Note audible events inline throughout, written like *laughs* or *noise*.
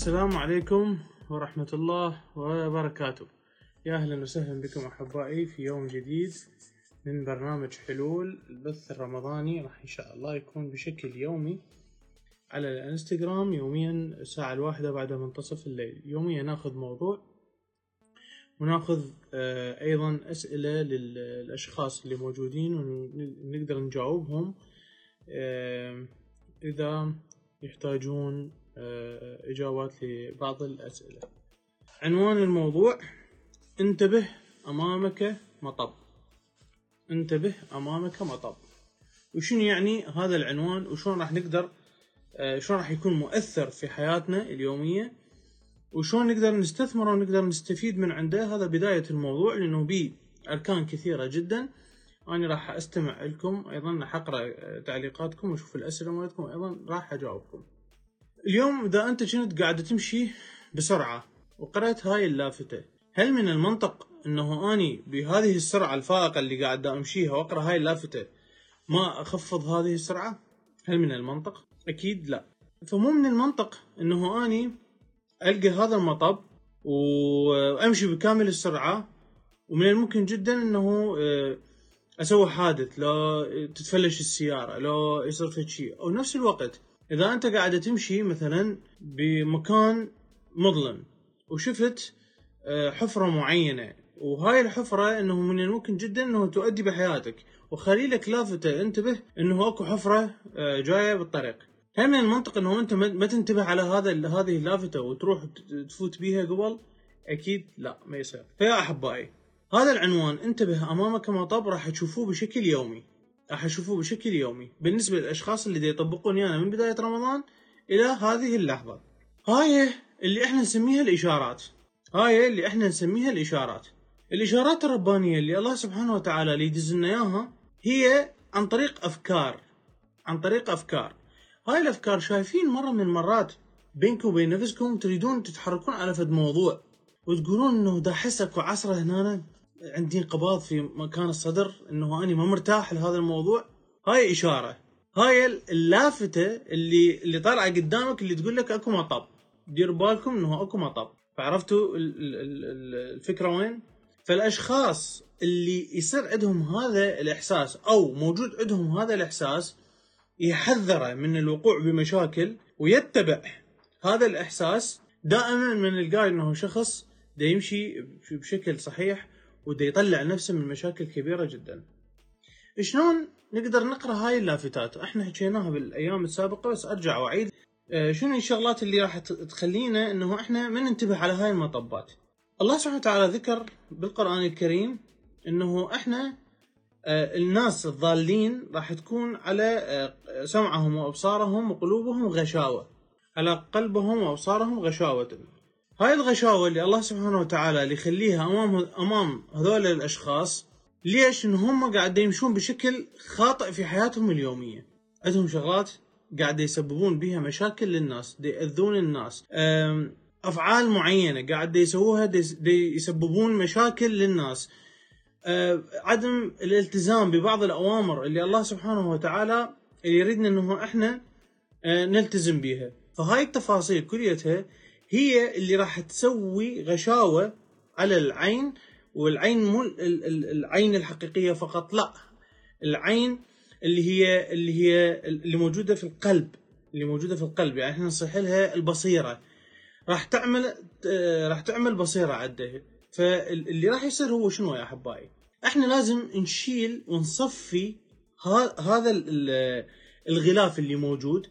السلام عليكم ورحمة الله وبركاته. يا أهلا وسهلا بكم أحبائي في يوم جديد من برنامج حلول البث الرمضاني. راح إن شاء الله يكون بشكل يومي على الانستغرام يوميا الساعة الواحدة بعد منتصف الليل. يوميا ناخذ موضوع وناخذ آه، أيضا أسئلة للأشخاص اللي موجودين ونقدر نجاوبهم آه، إذا يحتاجون آه، إجابات لبعض الأسئلة. عنوان الموضوع انتبه أمامك مطب. انتبه أمامك مطب. وشنو يعني هذا العنوان؟ وشلون راح نقدر آه، شلون راح يكون مؤثر في حياتنا اليومية؟ وشلون نقدر نستثمر ونقدر نستفيد من عنده؟ هذا بداية الموضوع لأنه بيه أركان كثيرة جدا. أنا راح أستمع لكم أيضا راح أقرأ تعليقاتكم وأشوف الأسئلة مالتكم أيضا راح أجاوبكم. اليوم إذا أنت كنت قاعد تمشي بسرعة وقرأت هاي اللافتة هل من المنطق أنه أني بهذه السرعة الفائقة اللي قاعد أمشيها وأقرأ هاي اللافتة ما أخفض هذه السرعة؟ هل من المنطق؟ أكيد لا فمو من المنطق أنه أني ألقى هذا المطب وأمشي بكامل السرعة ومن الممكن جدا أنه آه، أسوي حادث لو تتفلش السيارة لو يصير في شيء أو نفس الوقت إذا أنت قاعد تمشي مثلا بمكان مظلم وشفت آه، حفرة معينة وهاي الحفرة إنه من الممكن جدا إنه تؤدي بحياتك وخلي لك لافته انتبه إنه أكو حفرة آه، جاية بالطريق. هل من المنطق إنه أنت ما تنتبه على هذا هذه اللافتة وتروح تفوت بيها قبل؟ أكيد لا ما يصير. فيا أحبائي هذا العنوان انتبه أمامك مطب راح تشوفوه بشكل يومي. راح أشوفه بشكل يومي. بالنسبة للأشخاص اللي يطبقون ايانا من بداية رمضان إلى هذه اللحظة. هاي اللي إحنا نسميها الإشارات. هاي اللي إحنا نسميها الإشارات. الإشارات الربانية اللي الله سبحانه وتعالى اللي يدز لنا إياها هي عن طريق أفكار. عن طريق أفكار. هاي الأفكار شايفين مرة من المرات بينكم وبين نفسكم تريدون تتحركون على فد موضوع وتقولون إنه دا حسك وعصره هنا. عندي انقباض في مكان الصدر انه اني ما مرتاح لهذا الموضوع. هاي إشارة. هاي اللافته اللي اللي طالعة قدامك اللي تقول لك أكو مطب دير بالكم إنه أكو مطب فعرفتوا الفكرة وين؟ فالأشخاص اللي يصير عندهم هذا الإحساس أو موجود عندهم هذا الإحساس يحذره من الوقوع بمشاكل ويتبع هذا الإحساس دائما من القاي إنه شخص دا يمشي بشكل صحيح وده يطلع نفسه من مشاكل كبيرة جدا. شلون نقدر نقرأ هاي اللافتات؟ إحنا حكيناها بالأيام السابقة بس أرجع وأعيد. آه، شنو الشغلات اللي راح تخلينا إنه إحنا ما ننتبه على هاي المطبات؟ الله سبحانه وتعالى ذكر بالقرآن الكريم إنه إحنا آه، الناس الضالين راح تكون على آه، سمعهم وأبصارهم وقلوبهم غشاوة. على قلبهم وأبصارهم غشاوة. هاي الغشاوة اللي الله سبحانه وتعالى اللي يخليها أمام أمام هذول الأشخاص ليش؟ إن هم قاعدين يمشون بشكل خاطئ في حياتهم اليومية. عندهم شغلات قاعد يسببون بها مشاكل للناس، دي يأذون الناس. أفعال معينة قاعد يسووها دي يسببون مشاكل للناس. عدم الالتزام ببعض الأوامر اللي الله سبحانه وتعالى اللي يريدنا إنه إحنا نلتزم بها. فهاي التفاصيل كليتها هي اللي راح تسوي غشاوة على العين والعين مو العين الحقيقية فقط لا. العين اللي هي اللي هي اللي موجودة في القلب اللي موجودة في القلب. يعني إحنا نصيح لها البصيرة. راح تعمل راح تعمل بصيرة عنده فاللي راح يصير هو شنو يا احبائي إحنا لازم نشيل ونصفي هذا الغلاف اللي موجود.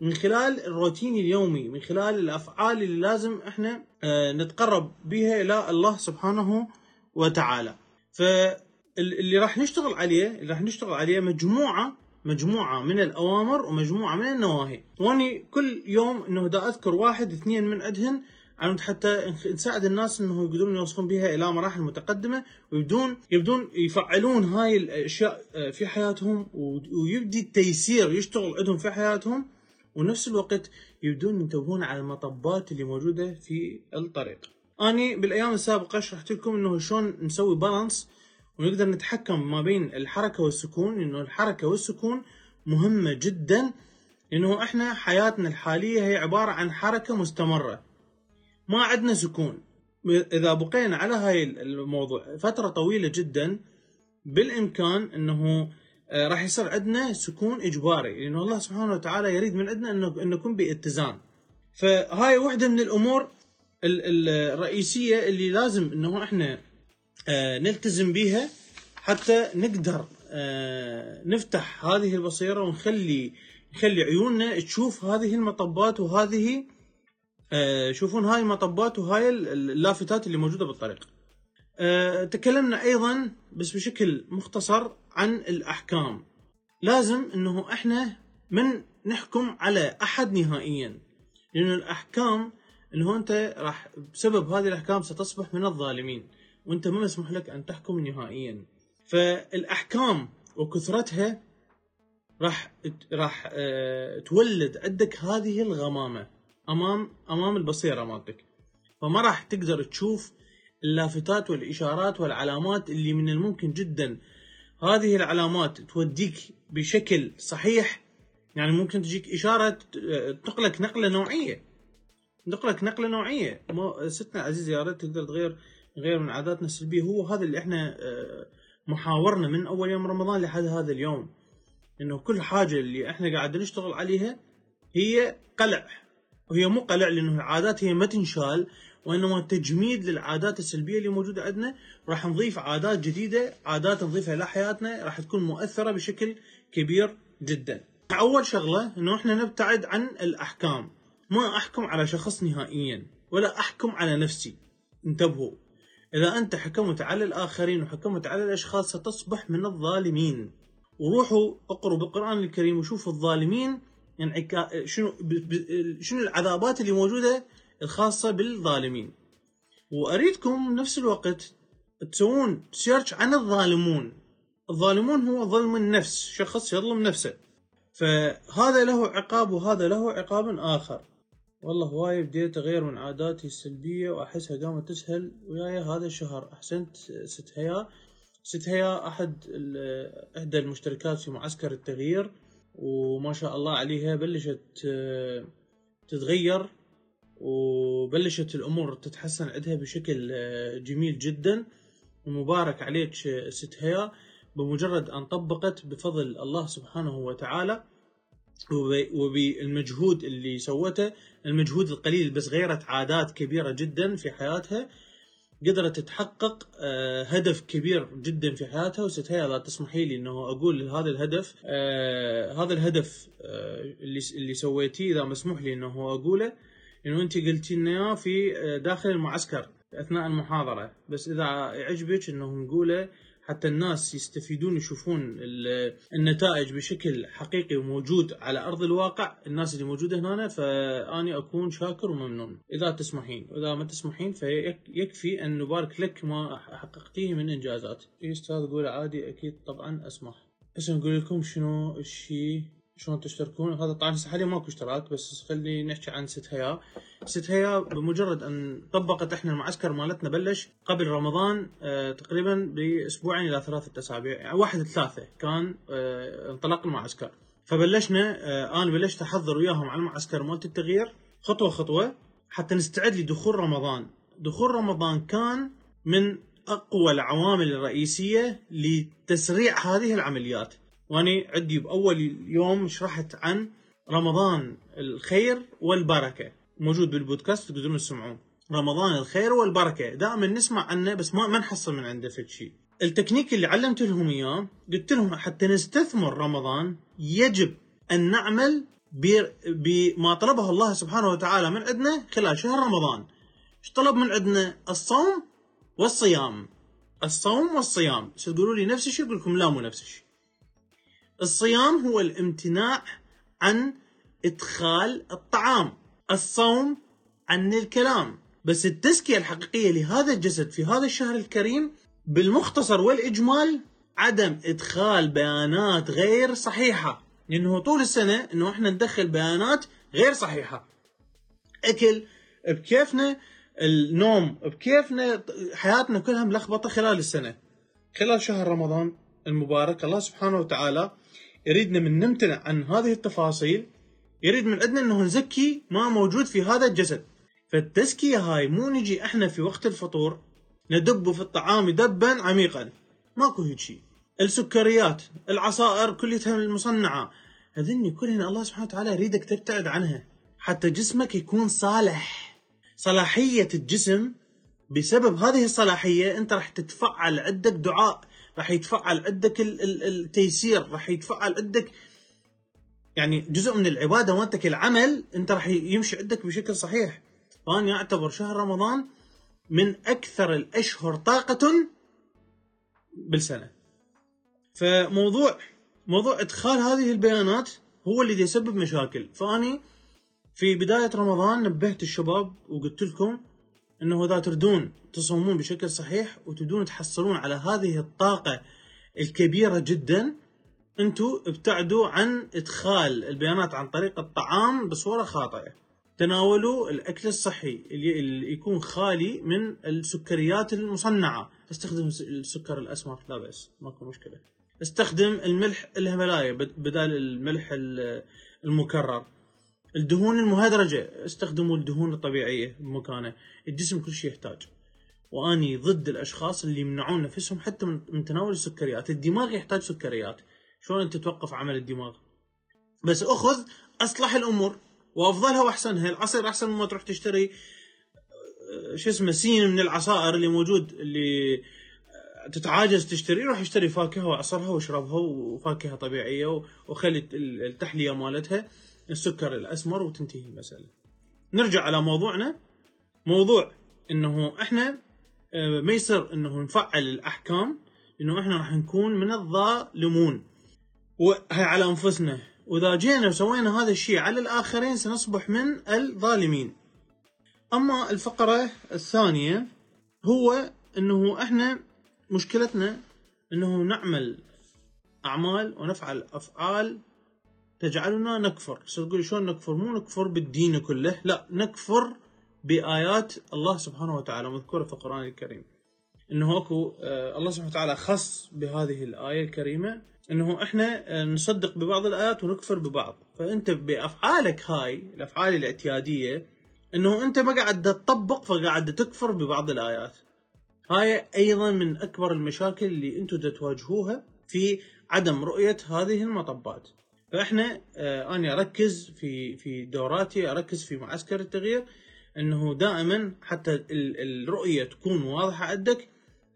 من خلال الروتين اليومي من خلال الأفعال اللي لازم إحنا آه، نتقرب بها إلى الله سبحانه وتعالى. فاللي راح نشتغل عليه اللي راح نشتغل عليه مجموعة مجموعة من الأوامر ومجموعة من النواهي. وأني كل يوم إنه دا أذكر واحد اثنين من عندهن عن حتى نساعد الناس انه يقدرون يوصلون بها إلى مراحل متقدمة ويبدون يبدون يفعلون هاي الأشياء آه، في حياتهم ويبدي التيسير يشتغل عندهم في حياتهم. ونفس الوقت يبدون ينتبهون على المطبات اللي موجودة في الطريق. أني بالأيام السابقة شرحت لكم إنه شلون نسوي بالانس ونقدر نتحكم ما بين الحركة والسكون إنه الحركة والسكون مهمة جدا لأنه إحنا حياتنا الحالية هي عبارة عن حركة مستمرة ما عندنا سكون إذا بقينا على هاي الموضوع فترة طويلة جدا بالإمكان إنه راح يصير عندنا سكون إجباري لأنه الله سبحانه وتعالى يريد من عندنا انه ان نكون باتزان فهاي واحدة من الأمور الرئيسية اللي لازم إنه إحنا آه، نلتزم بها حتى نقدر آه، نفتح هذه البصيرة ونخلي نخلي عيوننا تشوف هذه المطبات وهذه شوفون هاي المطبات وهاي اللافتات اللي موجودة بالطريق. تكلمنا أيضا بس بشكل مختصر عن الأحكام. لازم إنه إحنا من نحكم على أحد نهائيا. لأنه الأحكام انه أنت راح بسبب هذه الأحكام ستصبح من الظالمين. وأنت ما مسموح لك أن تحكم نهائيا. فالأحكام وكثرتها راح راح آه تولد عندك هذه الغمامة أمام أمام البصيرة مالتك. فما راح تقدر تشوف اللافتات والإشارات والعلامات اللي من الممكن جدا هذه العلامات توديك بشكل صحيح يعني ممكن تجيك إشارة تنقلك نقلة نوعية. نقلك نقلة نوعية. ستنا العزيزه يا ريت تقدر تغير غير من عاداتنا السلبية. هو هذا اللي إحنا آه، محاورنا من أول يوم رمضان لحد هذا اليوم. إنه كل حاجة اللي إحنا قاعدين نشتغل عليها هي قلع. وهي مو قلع لأنه العادات هي ما تنشال. وإنما تجميد للعادات السلبية اللي موجودة عندنا. راح نضيف عادات جديدة عادات نضيفها إلى حياتنا راح تكون مؤثرة بشكل كبير جدا. أول شغلة إنه إحنا نبتعد عن الأحكام. ما أحكم على شخص نهائيا ولا أحكم على نفسي. انتبهوا. إذا أنت حكمت على الآخرين وحكمت على الأشخاص ستصبح من الظالمين. وروحوا اقروا بالقرآن الكريم وشوفوا الظالمين يعني شنو شنو العذابات اللي موجودة الخاصة بالظالمين. وأريدكم بنفس الوقت تسوون search عن الظالمون. الظالمون هو ظلم النفس شخص يظلم نفسه. فهذا له عقاب وهذا له عقاب آخر. والله هواي بديت أغير من عاداتي السلبية وأحسها قامت تسهل وياي هذا الشهر. أحسنت ست هيا. ست هيا أحد إحدى المشتركات في معسكر التغيير وما شاء الله عليها بلشت تتغير. وبلشت الأمور تتحسن عندها بشكل آه، جميل جدا. ومبارك عليك ست هيا. بمجرد أن طبقت بفضل الله سبحانه وتعالى وبالمجهود اللي سوته المجهود القليل بس غيرت عادات كبيرة جدا في حياتها قدرت تحقق آه، هدف كبير جدا في حياتها. وست هيا لا تسمحي لي إنه أقول هذا الهدف آه، هذا الهدف اللي اللي سويتيه اذا مسموح لي إنه أقوله. انه انت قلتي لنا في آه، داخل المعسكر أثناء المحاضرة. بس إذا يعجبك انه نقوله حتى الناس يستفيدون يشوفون النتائج بشكل حقيقي وموجود على أرض الواقع الناس اللي موجودة هنا فاني أكون شاكر وممنون. إذا تسمحين. واذا ما تسمحين فيكفي أن نبارك لك ما حققتيه من إنجازات. إيه أستاذ قول عادي أكيد طبعا أسمح. بس نقول لكم شنو الشيء شلون تشتركون هذا طبعا حاليا ماكو اشتراك بس خليني نحكي عن ست هيا. ست هيا بمجرد أن طبقت إحنا المعسكر مالتنا بلش قبل رمضان آه تقريبا بأسبوعين إلى ثلاثة أسابيع يعني واحد ثلاثة كان آه انطلاق المعسكر. فبلشنا آه أنا بلشت أحضر وياهم على المعسكر مالت التغيير خطوة خطوة حتى نستعد لدخول رمضان. دخول رمضان كان من أقوى العوامل الرئيسية لتسريع هذه العمليات. وأني عندي بأول يوم شرحت عن رمضان الخير والبركة. موجود بالبودكاست تقدرون تسمعون رمضان الخير والبركة. دائما نسمع عنه بس ما ما نحصل من عنده في شيء. التكنيك اللي علمت لهم إياه قلت لهم حتى نستثمر رمضان يجب أن نعمل بما طلبه الله سبحانه وتعالى من عندنا خلال شهر رمضان. إيش طلب من عندنا؟ الصوم والصيام. الصوم والصيام. تقولوا لي؟ نفس الشيء أقول لكم لا مو نفس الشيء. الصيام هو الامتناع عن إدخال الطعام الصوم عن الكلام. بس التزكية الحقيقية لهذا الجسد في هذا الشهر الكريم بالمختصر والإجمال عدم إدخال بيانات غير صحيحة. لأنه طول السنة أنه إحنا ندخل بيانات غير صحيحة. أكل بكيفنا النوم بكيفنا حياتنا كلها ملخبطة خلال السنة. خلال شهر رمضان المبارك. الله سبحانه وتعالى يريدنا من نمتنع عن هذه التفاصيل يريد من عندنا إنه نزكي ما موجود في هذا الجسد. فالتزكية هاي مو نجي إحنا في وقت الفطور ندب في الطعام دبا عميقا. ماكو هيك شيء. السكريات العصائر كلها المصنعة. هذني كلهن الله سبحانه وتعالى يريدك تبتعد عنها. حتى جسمك يكون صالح. صلاحية الجسم بسبب هذه الصلاحية أنت راح تتفعل عندك دعاء راح يتفعل عندك التيسير راح يتفعل عندك يعني جزء من العبادة مالتك العمل انت راح يمشي عندك بشكل صحيح. فانا أعتبر شهر رمضان من أكثر الأشهر طاقة بالسنة. فموضوع موضوع إدخال هذه البيانات هو اللي يسبب مشاكل. فأني في بداية رمضان نبهت الشباب وقلت لكم إنه إذا تردون تصومون بشكل صحيح وتدون تحصلون على هذه الطاقة الكبيرة جدا أنتم ابتعدوا عن إدخال البيانات عن طريق الطعام بصورة خاطئة. تناولوا الأكل الصحي اللي يكون خالي من السكريات المصنعة. استخدم السكر الأسمر لا بأس ماكو مشكلة. استخدم الملح الهيمالايا بدال الملح المكرر. الدهون المهدرجة استخدموا الدهون الطبيعية بمكانه. الجسم كل شيء يحتاج. وأني ضد الأشخاص اللي يمنعون نفسهم حتى من تناول السكريات. الدماغ يحتاج سكريات. شلون أنت توقف عمل الدماغ؟ بس أخذ أصلح الأمور وأفضلها وأحسنها. العصير أحسن مما تروح تشتري آه، شو اسمه سين من العصائر اللي موجود اللي آه، تتعاجز تشتري روح اشتري فاكهة واعصرها واشربها وفاكهة طبيعية وخلي التحلية مالتها السكر الأسمر وتنتهي المسألة. نرجع على موضوعنا. موضوع إنه إحنا ما يصير إنه نفعل الأحكام إنه إحنا راح نكون من الظالمون. وهي على أنفسنا. وإذا جينا وسوينا هذا الشيء على الآخرين سنصبح من الظالمين. أما الفقرة الثانية هو إنه إحنا مشكلتنا إنه نعمل أعمال ونفعل أفعال تجعلنا نكفر. تقول شلون نكفر؟ مو نكفر بالدين كله لا نكفر بآيات الله سبحانه وتعالى مذكورة في القرآن الكريم. إنه أكو آه الله سبحانه وتعالى خص بهذه الآية الكريمة إنه إحنا آه نصدق ببعض الآيات ونكفر ببعض. فأنت بأفعالك هاي الأفعال الاعتيادية إنه أنت ما قاعد تطبق فقاعد تكفر ببعض الآيات. هاي أيضا من أكبر المشاكل اللي أنتم تواجهوها في عدم رؤية هذه المطبات. فإحنا آه أنا أركز في في دوراتي أركز في معسكر التغيير. إنه دائما حتى الرؤية تكون واضحة عندك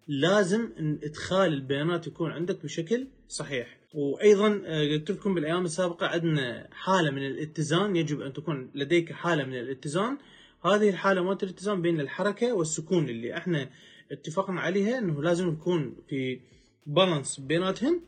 لازم إدخال البيانات يكون عندك بشكل صحيح. وأيضا آه، قلت لكم بالأيام السابقة عندنا حالة من الاتزان يجب أن تكون لديك حالة من الاتزان. هذه الحالة مالت الاتزان بين الحركة والسكون اللي إحنا اتفقنا عليها إنه لازم نكون في بالانس بيناتهم.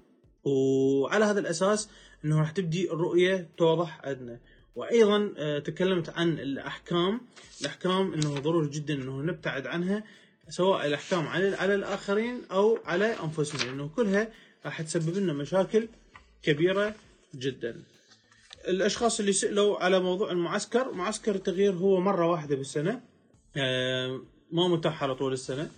وعلى هذا الأساس إنه راح تبدي الرؤية توضح عندنا. وأيضا آه، تكلمت عن الأحكام. الأحكام إنه ضروري جدا إنه نبتعد عنها سواء الأحكام على على الآخرين أو على أنفسنا لأنه كلها راح تسبب لنا مشاكل كبيرة جدا. الأشخاص اللي سألوا على موضوع المعسكر معسكر التغيير هو مرة واحدة بالسنه آه، ما متاح على طول السنة.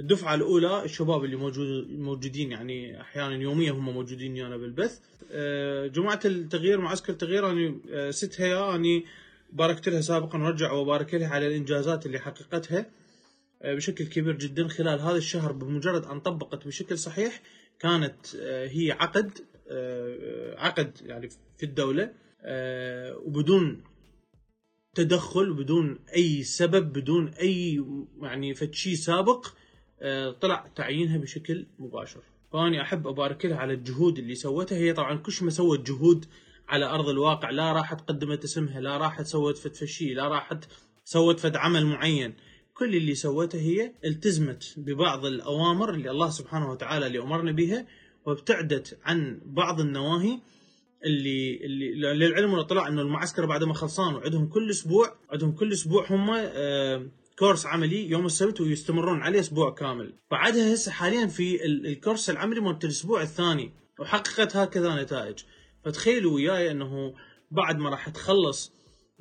الدفعة الأولى الشباب اللي موجود موجودين يعني أحيانا يوميا هم موجودين ويانا بالبث آه، جماعة التغيير معسكر التغيير اني آه، ستها أني باركت لها سابقا وارجع وبارك لها على الإنجازات اللي حققتها آه، بشكل كبير جدا خلال هذا الشهر. بمجرد أن طبقت بشكل صحيح كانت هي عقد عقد يعني في الدولة وبدون تدخل بدون أي سبب بدون أي يعني فد شيء سابق طلع تعيينها بشكل مباشر. فاني أحب أبارك لها على الجهود اللي سوتها. هي طبعا كش ما سوت جهود على أرض الواقع. لا راحت قدمت اسمها لا راحت سوت فد فشي لا راحت سوت فد عمل معين. كل اللي سوته هي التزمت ببعض الأوامر اللي الله سبحانه وتعالى اللي أمرنا بها وابتعدت عن بعض النواهي اللي اللي للعلم والإطلاع إنه المعسكر بعد ما خلصان وعندهم كل أسبوع عندهم كل أسبوع هم آه كورس عملي يوم السبت ويستمرون عليه أسبوع كامل. فعدها هسه حاليا في الكورس العملي مالت الأسبوع الثاني وحققت هكذا نتائج. فتخيلوا وياي أنه بعد ما راح تخلص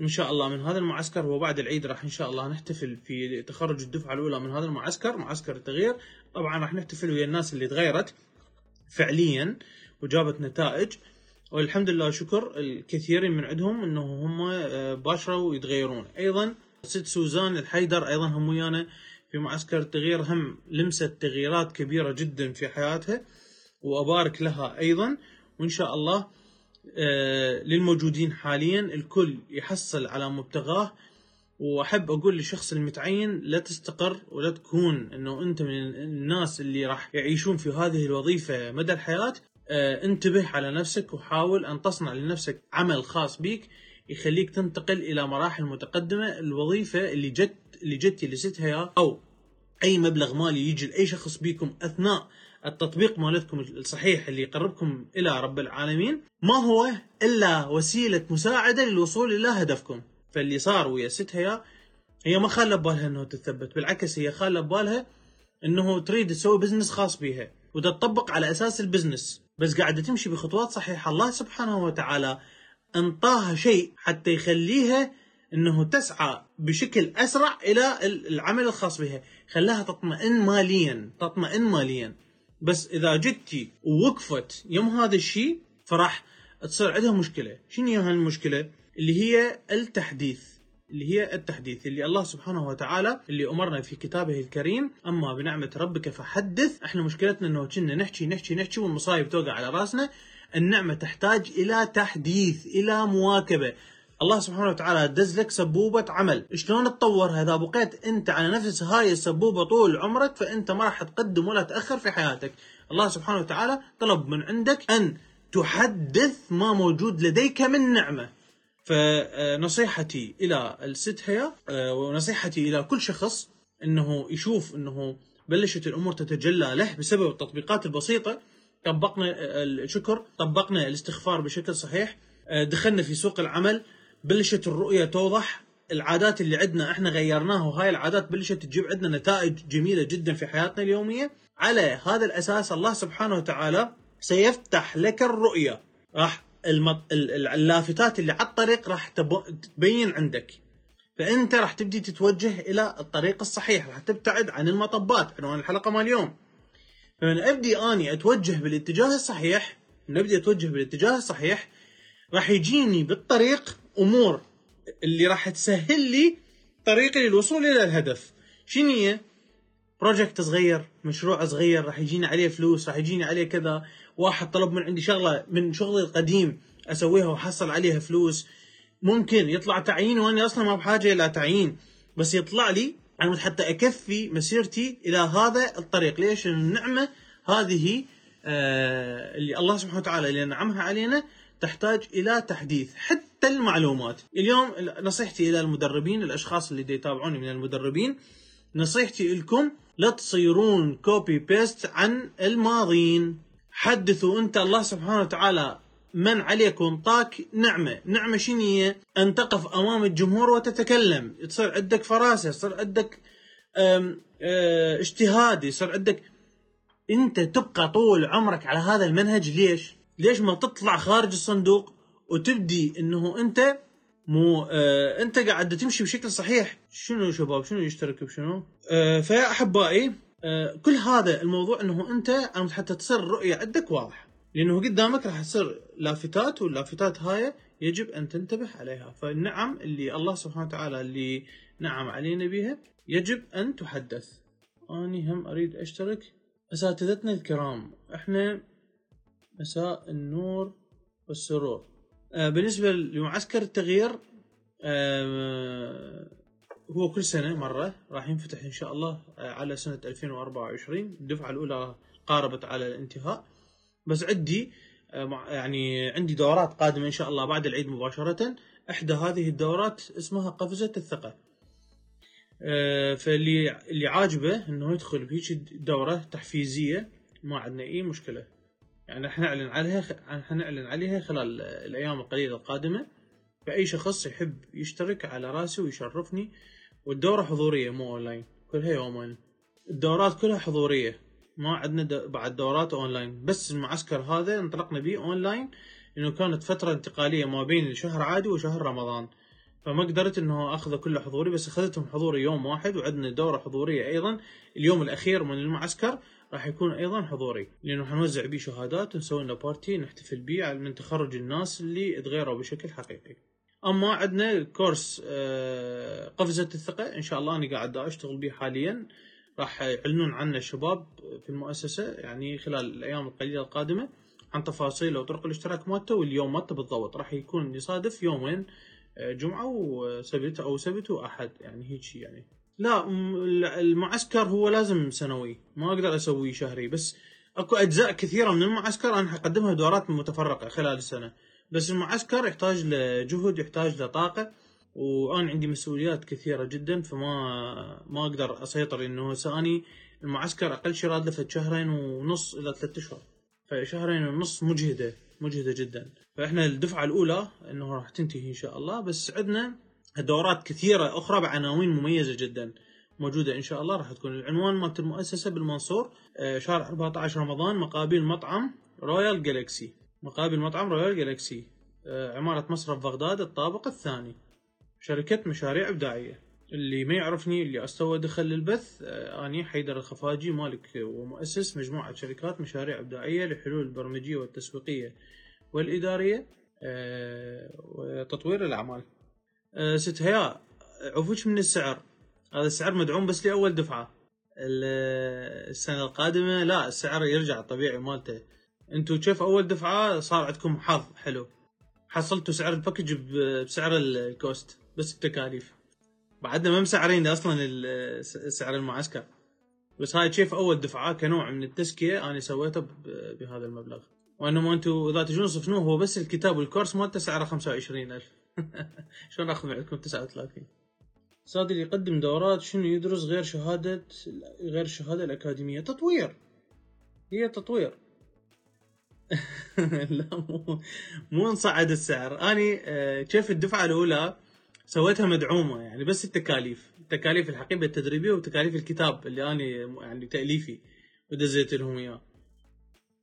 إن شاء الله من هذا المعسكر وبعد العيد راح إن شاء الله نحتفل في تخرج الدفعة الأولى من هذا المعسكر معسكر التغيير. طبعا راح نحتفل ويا الناس اللي تغيرت فعليا وجابت نتائج. والحمد لله شكر الكثيرين من عندهم إنه هم آه، باشروا يتغيرون أيضا ست سوزان الحيدر أيضا هم ويانا في معسكر التغيير هم لمست تغييرات كبيرة جدا في حياتها وأبارك لها أيضا. وإن شاء الله آه، للموجودين حاليا الكل يحصل على مبتغاه. وأحب أقول للشخص المتعين لا تستقر ولا تكون إنه أنت من الناس اللي راح يعيشون في هذه الوظيفة مدى الحياة. آه، انتبه على نفسك وحاول أن تصنع لنفسك عمل خاص بيك. يخليك تنتقل إلى مراحل متقدمة. الوظيفة اللي جت اللي جت لستها أو أي مبلغ مالي يجي لأي شخص بيكم أثناء التطبيق مالتكم الصحيح اللي يقربكم إلى رب العالمين ما هو إلا وسيلة مساعدة للوصول إلى هدفكم. فاللي صار ويا ست هيا ما خالة ببالها انه تثبت بالعكس هي خالة ببالها إنه تريد تسوي business خاص بيها وتطبق على أساس ال business بس قاعدة تمشي بخطوات صحيحة. الله سبحانه وتعالى انطاها شيء حتى يخليها إنه تسعى بشكل أسرع إلى العمل الخاص بها. خلاها تطمئن ماليا تطمئن ماليا. بس إذا جتي ووقفت يوم هذا الشيء فراح تصير عندها مشكلة. شنو هي هالمشكلة؟ اللي هي التحديث. اللي هي التحديث. اللي الله سبحانه وتعالى اللي أمرنا في كتابه الكريم أما بنعمة ربك فحدث. إحنا مشكلتنا إنه كنا نحكي نحكي نحكي والمصايب توقع على رأسنا. النعمة تحتاج إلى تحديث إلى مواكبة. الله سبحانه وتعالى دز لك سبوبة عمل. شلون تطور هذا؟ بقيت أنت على نفس هاي السبوبة طول عمرك فأنت ما راح تقدم ولا تأخر في حياتك. الله سبحانه وتعالى طلب من عندك أن تحدث ما موجود لديك من نعمة. فنصيحتي إلى الست هي آه، ونصيحتي إلى كل شخص إنه يشوف إنه بلشت الأمور تتجلى له بسبب التطبيقات البسيطة. طبقنا الشكر طبقنا الاستغفار بشكل صحيح. آه، دخلنا في سوق العمل بلشت الرؤية توضح. العادات اللي عندنا إحنا غيرناها وهاي العادات بلشت تجيب عندنا نتائج جميلة جدا في حياتنا اليومية. على هذا الأساس الله سبحانه وتعالى سيفتح لك الرؤية. راح المط... اللافتات اللي على الطريق راح تبين عندك. فأنت راح تبدي تتوجه إلى الطريق الصحيح راح تبتعد عن المطبات. عنوان الحلقة مال اليوم. فمن أبدي أني أتوجه بالاتجاه الصحيح من أبدي أتوجه بالاتجاه الصحيح راح يجيني بالطريق أمور اللي راح تسهل لي طريقي للوصول إلى الهدف. شنو هي؟ بروجكت صغير مشروع صغير راح يجيني عليه فلوس راح يجيني عليه كذا. واحد طلب من عندي شغلة من شغلي القديم أسويها واحصل عليها فلوس. ممكن يطلع تعيين وأنا أصلا ما بحاجة إلى تعيين بس يطلع لي أنا حتى أكفي مسيرتي إلى هذا الطريق. ليش؟ النعمة هذه آه اللي الله سبحانه وتعالى اللي نعمها علينا تحتاج إلى تحديث حتى المعلومات. اليوم نصيحتي إلى المدربين الأشخاص اللي يتابعوني من المدربين نصيحتي لكم لا تصيرون copy paste عن الماضين. حدثوا أنت الله سبحانه وتعالى من عليك وانطاك نعمة. نعمة هي؟ أن تقف أمام الجمهور وتتكلم. تصير عندك فراسة يصير عندك اجتهاد يصير عندك. أنت تبقى طول عمرك على هذا المنهج ليش؟ ليش ما تطلع خارج الصندوق وتبدي أنه أنت مو آه أنت قاعد تمشي بشكل صحيح؟ شنو شباب؟ شنو يشترك بشنو؟ آه فيا أحبائي آه كل هذا الموضوع إنه أنت حتى تصير الرؤيه عندك واضحة. لأنه قدامك راح تصير لافتات واللافتات هاي يجب أن تنتبه عليها. فالنعم اللي الله سبحانه وتعالى اللي نعم علينا بها يجب أن تحدث. أني هم أريد أشترك. أساتذتنا الكرام إحنا مساء النور والسرور. آه بالنسبة لمعسكر التغيير آه هو كل سنة مرة راح ينفتح إن شاء الله آه، على سنة 2024 الدفعة الأولى قاربت على الانتهاء. بس عندي آه، يعني عندي دورات قادمة إن شاء الله بعد العيد مباشرة. إحدى هذه الدورات اسمها قفزة الثقه آه، فاللي اللي عاجبه إنه يدخل بهيك دوره تحفيزية ما عندنا أي مشكلة. يعني حنعلن عليها حنعلن عليها خلال الأيام القليلة القادمة. فأي شخص يحب يشترك على رأسي ويشرفني. والدورة حضورية مو أونلاين. كلها يومين. الدورات كلها حضورية. ما عندنا بعد دورات أونلاين. بس المعسكر هذا انطلقنا به أونلاين لأنه كانت فترة انتقالية ما بين شهر عادي وشهر رمضان. فما قدرت إنه اخذه كله حضوري بس أخذتهم حضوري يوم واحد وعندنا دورة حضورية أيضا. اليوم الأخير من المعسكر راح يكون أيضا حضوري لأنه حنوزع بيه شهادات ونسوي لنا بارتي نحتفل بيه من تخرج الناس اللي تغيروا بشكل حقيقي. أما عندنا كورس آه، قفزة الثقة إن شاء الله أنا قاعد أشتغل به حاليا. راح يعلنون عنه الشباب في المؤسسة يعني خلال الأيام القليلة القادمة عن تفاصيل وطرق الاشتراك مالته واليوم مالته بالضبط. راح يكون يصادف يومين آه، جمعة وسبت أو سبت وأحد يعني هيك شيء يعني. لا المعسكر هو لازم سنوي ما أقدر اسويه شهري بس أكو أجزاء كثيرة من المعسكر أنا حقدمها دورات متفرقة خلال السنة. بس المعسكر يحتاج لجهد يحتاج لطاقة. وأنا عندي مسؤوليات كثيرة جدا فما ما أقدر أسيطر إنه اني المعسكر أقل شيء راد له شهرين ونص إلى ثلاثة أشهر. فشهرين ونص مجهدة مجهدة جدا. فإحنا الدفعة الأولى إنه راح تنتهي إن شاء الله بس عندنا دورات كثيرة أخرى بعناوين مميزة جدا موجودة إن شاء الله راح تكون العنوان مالت المؤسسة بالمنصور آه، شهر 14 رمضان مقابل مطعم رويال جالكسي مقابل مطعم رويال جالكسي آه، عمارة مصرف بغداد الطابق الثاني. شركة مشاريع إبداعية. اللي ما يعرفني اللي استوى دخل للبث آه، أني حيدر الخفاجي مالك ومؤسس مجموعة شركات مشاريع إبداعية لحلول البرمجية والتسويقية والإدارية وتطوير الأعمال. ست هيا عفوش من السعر. هذا السعر مدعوم بس لأول دفعة. السنة القادمة لا السعر يرجع الطبيعي مالته. أنتم كيف أول دفعة صار عندكم حظ حلو؟ حصلتوا سعر ال package بسعر ال cost. بس التكاليف. بعدنا ما مسعرين أصلا سعر المعسكر. بس هاي كيف أول دفعة كنوع من التزكية أنا سويته بهذا المبلغ. وانما أنتم إذا تجون تصفنوه هو بس الكتاب والكورس مالته سعره 25000 *laughs* شلون أخذ عندكم 39 صادر يقدم دورات شنو يدرس غير شهادة غير الشهادة الأكاديمية؟ تطوير. هي تطوير. *laughs* لا مو مو نصعد السعر. اني آه، كيف الدفعة الأولى سويتها مدعومة يعني بس التكاليف. التكاليف الحقيبة التدريبية وتكاليف الكتاب اللي اني يعني تأليفي ودزيت لهم إياه.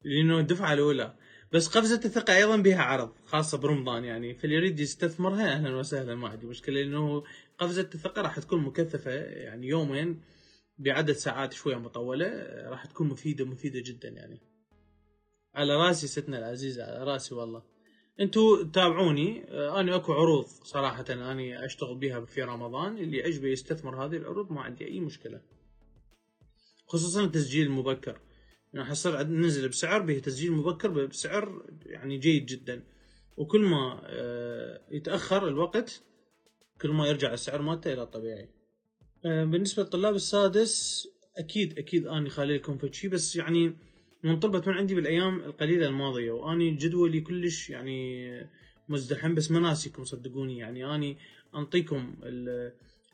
لأنه الدفعة الأولى. بس قفزة الثقة أيضا بها عرض خاصة برمضان يعني. فاللي يريد يستثمرها أهلا وسهلا ما عندي مشكلة. لأنه قفزة الثقة راح تكون مكثفة يعني يومين بعدد ساعات شوية مطولة راح تكون مفيدة مفيدة جدا يعني. على رأسي ستنا العزيزة على رأسي والله. أنتوا تابعوني أنا أكو عروض صراحة أني أشتغل بها في رمضان اللي عجبه يستثمر هذه العروض ما عندي أي مشكلة. خصوصا التسجيل المبكر يعني حصل نزل بسعر به تسجيل مبكر بسعر يعني جيد جدا. وكل ما آه، يتأخر الوقت كل ما يرجع السعر مالته إلى الطبيعي. آه، بالنسبة للطلاب السادس أكيد أكيد أني خالي لكم فشي بس يعني من طلبت من عندي بالأيام القليلة الماضية وأني جدولي كلش يعني مزدحم بس ما ناسيكم صدقوني. يعني أني أنطيكم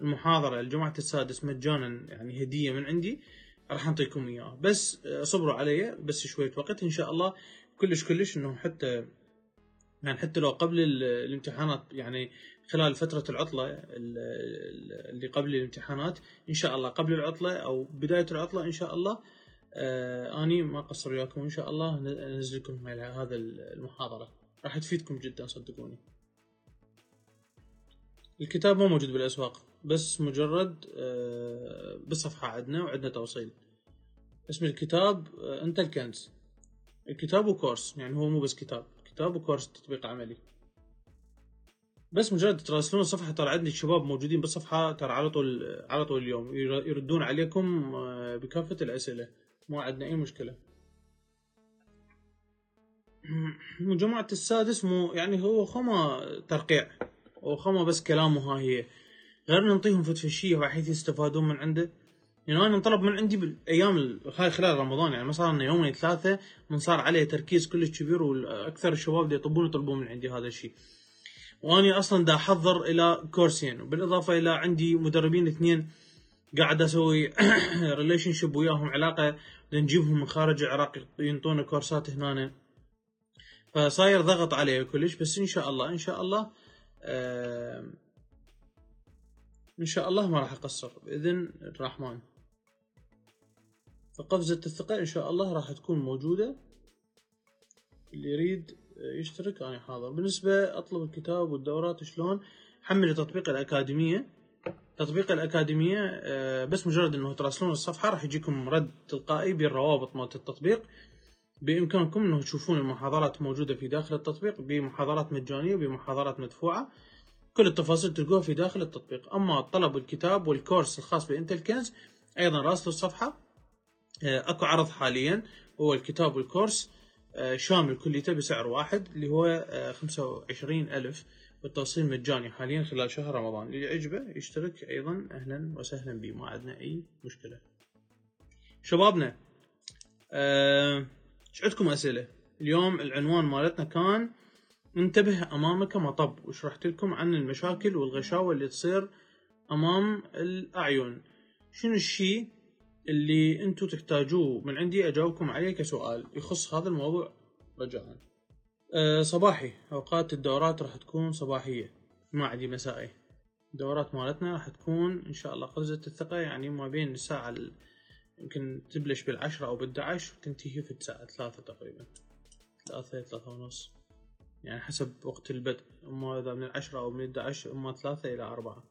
المحاضرة لجماعه السادس مجانا يعني هدية من عندي راح أنطيكم اياه بس صبروا علي بس شوية وقت إن شاء الله. كلش كلش إنه حتى يعني حتى لو قبل الامتحانات يعني خلال فترة العطلة اللي قبل الامتحانات إن شاء الله قبل العطلة أو بداية العطلة إن شاء الله آه أني ما أقصر وياكم إن شاء الله أنزل لكم هذا المحاضرة. راح تفيدكم جدا صدقوني. الكتاب مو موجود بالأسواق بس مجرد آه، بصفحة عندنا وعندنا توصيل. اسم الكتاب آه، انت الكنز الكتاب وكورس يعني هو مو بس كتاب. كتاب وكورس تطبيق عملي. بس مجرد تراسلون الصفحة ترى عندي شباب موجودين بالصفحة ترى على طول على طول اليوم. يردون عليكم آه، بكافة الأسئلة. ما عندنا أي مشكلة. مجموعة السادس مو يعني هو خما ترقيع. وخما بس كلامه ها هي. غير نعطيهم فتفشيه بحيث يستفادون من عنده. يعني أنا انطلب من عندي بالأيام هاي خلال رمضان يعني ما صار لنا يومين ثلاثة من صار عليه تركيز كلش كبير وأكثر الشباب اللي يطلبون يطلبون من عندي هذا الشيء. واني أصلا دا أحضر إلى كورسين وبالاضافه إلى عندي مدربين اثنين قاعد أسوي *coughs* ريليشن شيب وياهم علاقة. لنجيبهم من خارج العراق ينطونا كورسات هنا فصاير ضغط عليه كلش بس إن شاء الله إن شاء الله آه إن شاء الله ما راح أقصر بإذن الرحمن. فقفزة الثقة إن شاء الله راح تكون موجودة. اللي يريد يشترك أنا حاضر. بالنسبة أطلب الكتاب والدورات شلون؟ حمل تطبيق الأكاديمية. تطبيق الأكاديمية آه، بس مجرد أنه تراسلون الصفحة راح يجيكم رد تلقائي بالروابط مالت التطبيق. بإمكانكم أنه تشوفون المحاضرات موجودة في داخل التطبيق بمحاضرات مجانية وبمحاضرات مدفوعة. كل التفاصيل تلقوها في داخل التطبيق. أما الطلب والكتاب والكورس الخاص بإنتل كنز أيضا راسل الصفحة. آه، أكو عرض حاليا هو الكتاب والكورس آه، شامل كليته بسعر واحد اللي هو آه، 25 ألف. والتوصيل مجاني حاليا خلال شهر رمضان. اللي يعجبه يشترك أيضا. أهلا وسهلا به ما عندنا أي مشكلة. شبابنا آه، إيش عندكم أسئلة؟ اليوم العنوان مالتنا كان انتبه أمامك مطب. وشرحت لكم عن المشاكل والغشاوة اللي تصير أمام الأعين؟ شنو الشيء اللي أنتم تحتاجوه؟ من عندي أجاوبكم عليه كسؤال. يخص هذا الموضوع رجاء. أه صباحي. أوقات الدورات راح تكون صباحية. ما عندي مسائي الدورات مالتنا راح تكون إن شاء الله قفزة الثقة. يعني ما بين الساعة ال... يمكن تبلش بالعشرة أو بالدعش وتنتهي في الساعة ثلاثة تقريبا. ثلاثة ثلاثة ونص. يعني حسب وقت البدء. أما إذا من العشرة أو من الدعش أما ثلاثة إلى أربعة.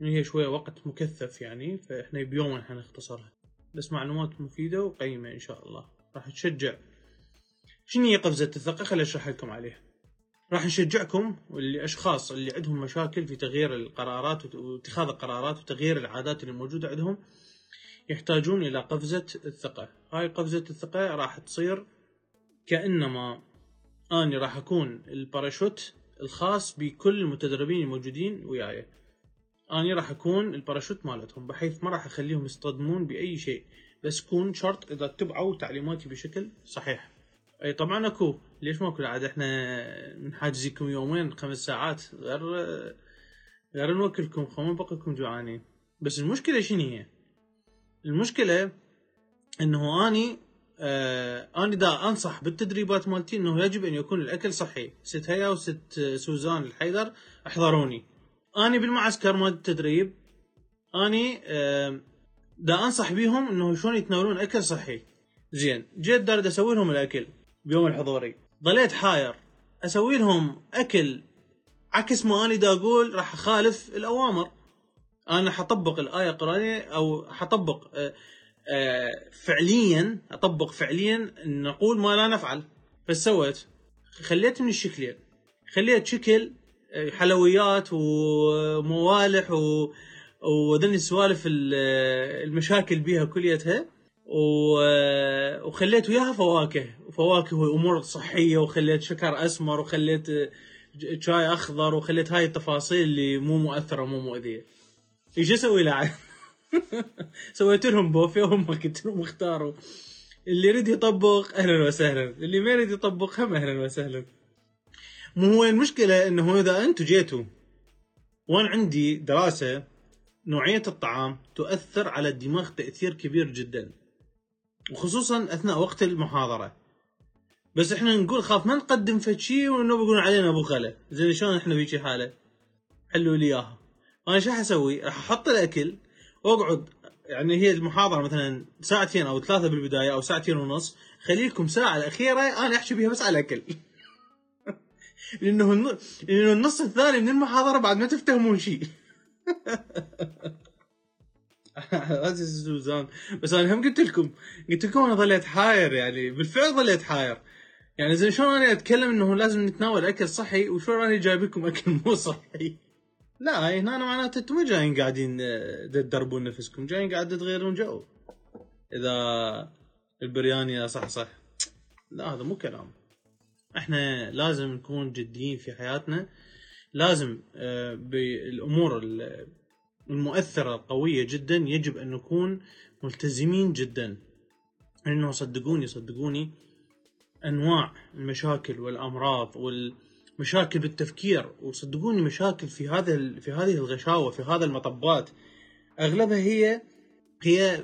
يعني هي شوية وقت مكثف يعني فإحنا بيوم حنختصرها. بس معلومات مفيدة وقيمة إن شاء الله. راح تشجع. شنو هي قفزة الثقة خليني أشرح لكم عليها. راح نشجعكم واللي اشخاص اللي عندهم مشاكل في تغيير القرارات واتخاذ القرارات وتغيير العادات اللي موجودة عندهم يحتاجون إلى قفزة الثقة. هاي قفزة الثقة راح تصير كأنما أني راح أكون الباراشوت الخاص بكل المتدربين الموجودين وياي. أني راح أكون الباراشوت مالتهم بحيث ما راح أخليهم يصطدمون بأي شيء. بس كون شرط إذا اتبعوا تعليماتي بشكل صحيح. إي طبعا أكو. ليش ماكو عاد إحنا نحاجزكم يومين خمس ساعات غير غير نوكلكم خمو نبقيكم جوعانين. بس المشكلة شنو هي؟ المشكلة إنه أني آه أنا دا أنصح بالتدريبات مالتي إنه يجب أن يكون الأكل صحي. ست هيا وست سوزان الحيدر احضروني. أني بالمعسكر مال التدريب أني آه دا أنصح بيهم إنه شلون يتناولون أكل صحي. زين جيت دارد أسوي لهم الأكل. بيوم الحضوري. ضليت حاير. أسوي لهم أكل عكس ما اني دا أقول راح أخالف الأوامر. أنا حطبق الآية القرآنية أو حطبق آه آه فعليا أطبق فعليا نقول ما لا نفعل. فسويت خليت من الشكلين خليت شكل حلويات وموالح و وذني السوالف المشاكل بيها كليتها. وخليت وياها فواكه. وفواكه وامور صحية وخليت شكر أسمر وخليت شاي أخضر وخليت هاي التفاصيل اللي مو مؤثرة ومو مؤذية. إيش أسوي له سويت لهم بوفيه وهم قلت لهم اختاروا. اللي يريد يطبق أهلا وسهلا. اللي ما يريد يطبق هم أهلا وسهلا. مو هو المشكلة إنه إذا أنتم جيتوا وأنا عندي دراسة نوعية الطعام تؤثر على الدماغ تأثير كبير جدا. وخصوصا أثناء وقت المحاضرة. بس إحنا نقول خاف ما نقدم فد شيء وإنه بيقولون علينا بخله زين شلون إحنا بيجي حالة؟ حلوا لي إياها. أنا شو حسوي راح أحط الأكل وأقعد. يعني هي المحاضرة مثلا ساعتين أو ثلاثة بالبداية أو ساعتين ونص. خليكم ساعة الأخيرة أنا أحكي بيها بس على الأكل. *laughs* لأنه لأنه النص الثاني من المحاضرة بعد ما تفتهمون شيء. *laughs* *laughs* سوزان بس أنا هم قلت لكم قلت لكم أنا ظليت حاير يعني بالفعل ظليت حاير. يعني زين شلون أنا أتكلم إنه لازم نتناول أكل صحي وشلون أنا جايب لكم أكل *laughs* مو صحي؟ لا هنا معناته أنتم ما جايين قاعدين تدربون نفسكم جايين قاعد تغيرون جو. إذا البرياني صح صح. لا هذا مو كلام. إحنا لازم نكون جديين في حياتنا لازم بالأمور المؤثرة القوية جدا يجب أن نكون ملتزمين جدا. انه صدقوني صدقوني أنواع المشاكل والأمراض والمشاكل بالتفكير وصدقوني مشاكل في هذا في هذه الغشاوة في هذا المطبات أغلبها هي هي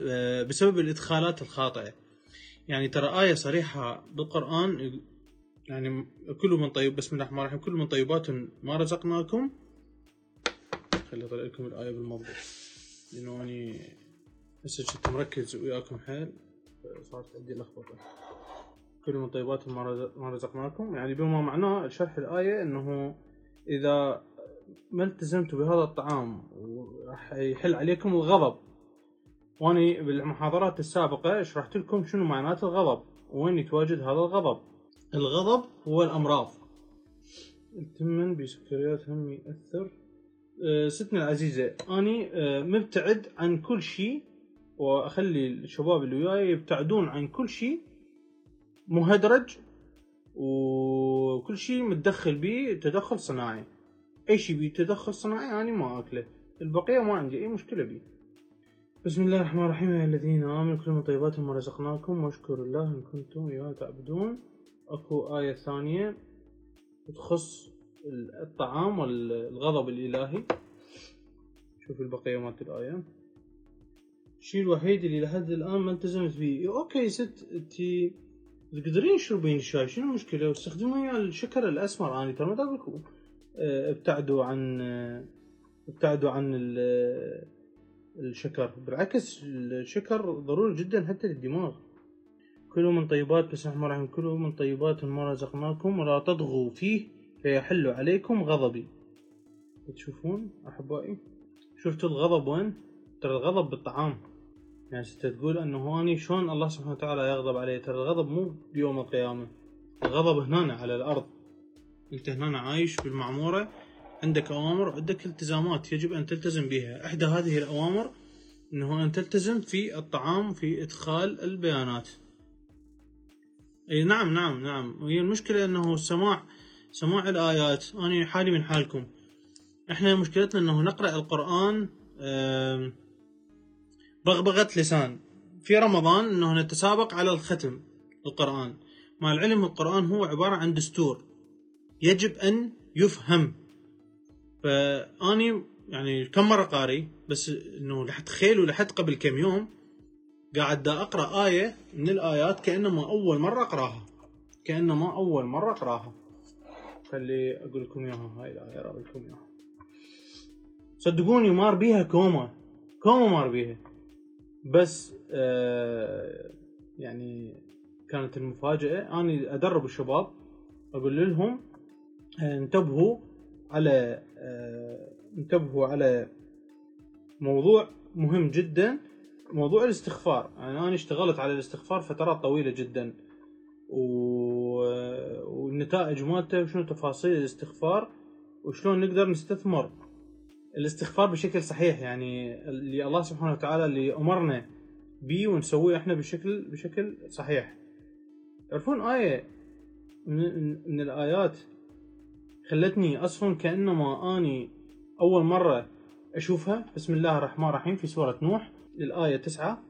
بسبب الإدخالات الخاطئة. يعني ترى آية صريحة بالقرآن يعني كل من طيب بسم الله الرحمن الرحيم كل من طيبات ما رزقناكم خلي اطلع لكم الآية بالموضوع لأنه اني هسه كنت مركز وياكم حيل. صارت عندي لخبطة. كل من طيبات ما رزقناكم. يعني بما معناه شرح الآية إنه إذا ما التزمتوا بهذا الطعام راح يحل عليكم الغضب. وأني بالمحاضرات السابقة شرحت لكم شنو معنات الغضب وين يتواجد هذا الغضب. الغضب هو الأمراض. التمن بسكريات هم يأثر ستنا العزيزة أني أه مبتعد عن كل شيء وأخلي الشباب اللي وياي يبتعدون عن كل شيء مهدرج وكل شيء متدخل به تدخل صناعي. أي شيء بيه تدخل صناعي أنا ما أكله. البقية ما عندي أي مشكلة بيه بسم الله الرحمن الرحيم يا الذين آمنوا كلوا من طيبات ما رزقناكم واشكروا الله إن كنتم إياه تعبدون. أكو آية ثانية تخص الطعام والغضب الإلهي. شوف البقية مالت الآية. الشيء الوحيد اللي لحد الآن ما التزمت فيه أوكي ست أنتي تقدرين تشربين الشاي شنو المشكلة؟ واستخدمي الشكر الأسمر. أنا ترى ما أقول آه، ابتعدوا عن آه، ابتعدوا عن الشكر. بالعكس الشكر ضروري جدا حتى للدماغ. كلوا من طيبات بسم الله الرحمن كلوا من طيبات ما رزقناكم ولا تضغوا فيه. فيحل عليكم غضبي. تشوفون أحبائي؟ شفتوا الغضب وين؟ ترى الغضب بالطعام. يعني ستة تقول إنه اني شلون الله سبحانه وتعالى يغضب عليه؟ ترى الغضب مو بيوم القيامة. الغضب هنا على الأرض. أنت هنا عايش بالمعمورة عندك أوامر وعندك التزامات يجب أن تلتزم بها. إحدى هذه الأوامر إنه أن تلتزم في الطعام في إدخال البيانات. أي نعم نعم نعم. وهي المشكلة إنه سماع سماع الآيات. أنا حالي من حالكم. إحنا مشكلتنا إنه نقرأ القرآن بغبغة لسان. في رمضان إنه نتسابق على الختم القرآن. مع العلم القرآن هو عبارة عن دستور. يجب أن يفهم. فأني يعني كم مرة قاري بس إنه لحد تخيلوا لحد قبل كم يوم قاعد دا أقرأ آية من الآيات كأنما أول مرة أقراها. كأنما أول مرة أقراها. خلي أقول لكم إياها هاي الآية أقول لكم إياها. صدقوني مار بيها كومة كومة مار بيها. بس آه يعني كانت المفاجأة. أنا أدرب الشباب أقول لهم آه، انتبهوا على آه انتبهوا على موضوع مهم جدا موضوع الاستغفار. يعني أنا اشتغلت على الاستغفار فترات طويلة جدا و... والنتائج مالته وشنو تفاصيل الاستغفار وشلون نقدر نستثمر. الاستغفار بشكل صحيح يعني اللي الله سبحانه وتعالى اللي أمرنا به ونسويه إحنا بشكل بشكل صحيح. تعرفون آية من, من الآيات خلتني أصلا كأنما أني أول مرة أشوفها. بسم الله الرحمن الرحيم في سورة نوح الآية تسعة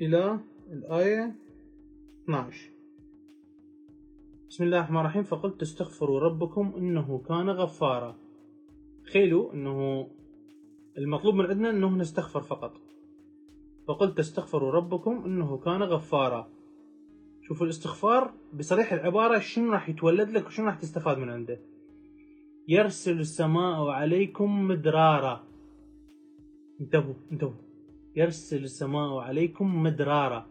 إلى الآية 12 بسم الله الرحمن الرحيم. فقلت استغفروا ربكم إنه كان غفارا. تخيلوا إنه المطلوب من عندنا إنه نستغفر فقط. فقلت تستغفروا ربكم إنه كان غفارا. شوفوا الاستغفار بصريح العبارة شنو راح يتولد لك وشنو راح تستفاد من عنده. يرسل السماء عليكم مدرارا. انتبهوا انتبهوا. يرسل السماء عليكم مدرارا.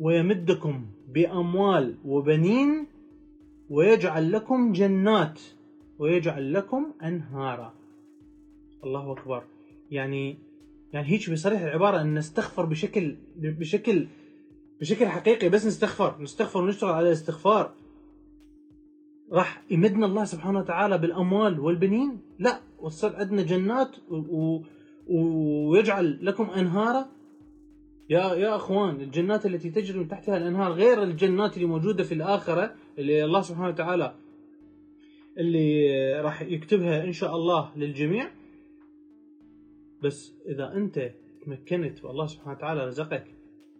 ويمدكم بأموال وبنين ويجعل لكم جنات ويجعل لكم أنهارا. الله أكبر. يعني يعني هيك بصريح العبارة أن نستغفر بشكل بشكل بشكل حقيقي بس نستغفر نستغفر ونشتغل على الاستغفار. راح يمدنا الله سبحانه وتعالى بالأموال والبنين؟ لا. وصل عندنا جنات و... ويجعل لكم أنهارا. يا يا اخوان الجنات التي تجري من تحتها الانهار غير الجنات اللي موجودة في الآخرة اللي الله سبحانه وتعالى اللي راح يكتبها إن شاء الله للجميع. بس إذا أنت تمكنت والله سبحانه وتعالى رزقك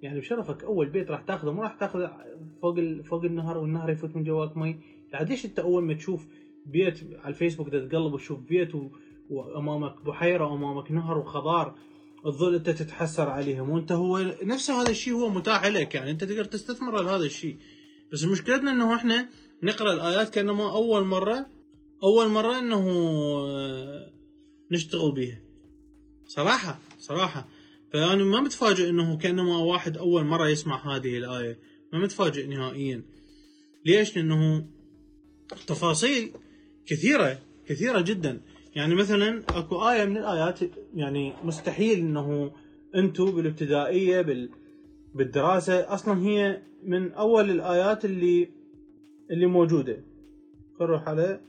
يعني بشرفك أول بيت راح تاخذه ما راح تاخذه فوق فوق النهر والنهر يفوت من جواك مي. ليش أنت أول ما تشوف بيت على الفيسبوك تتقلب وتشوف بيت و... وأمامك بحيرة وأمامك نهر وخضار تظل انت تتحسر عليهم وانت هو نفس هذا الشيء هو متاح لك يعني انت تقدر تستثمر هذا الشيء. بس مشكلتنا إنه إحنا نقرأ الآيات كأنما أول مرة أول مرة إنه آه، نشتغل بيها. صراحة صراحة. فأنا ما متفاجئ إنه كأنما واحد أول مرة يسمع هذه الآية. ما متفاجئ نهائيا. ليش؟ لأنه تفاصيل كثيرة كثيرة جدا. يعني مثلا أكو آية من الآيات يعني مستحيل إنه أنتم بالابتدائية بال بالدراسة أصلا هي من أول الآيات اللي اللي موجودة. نروح على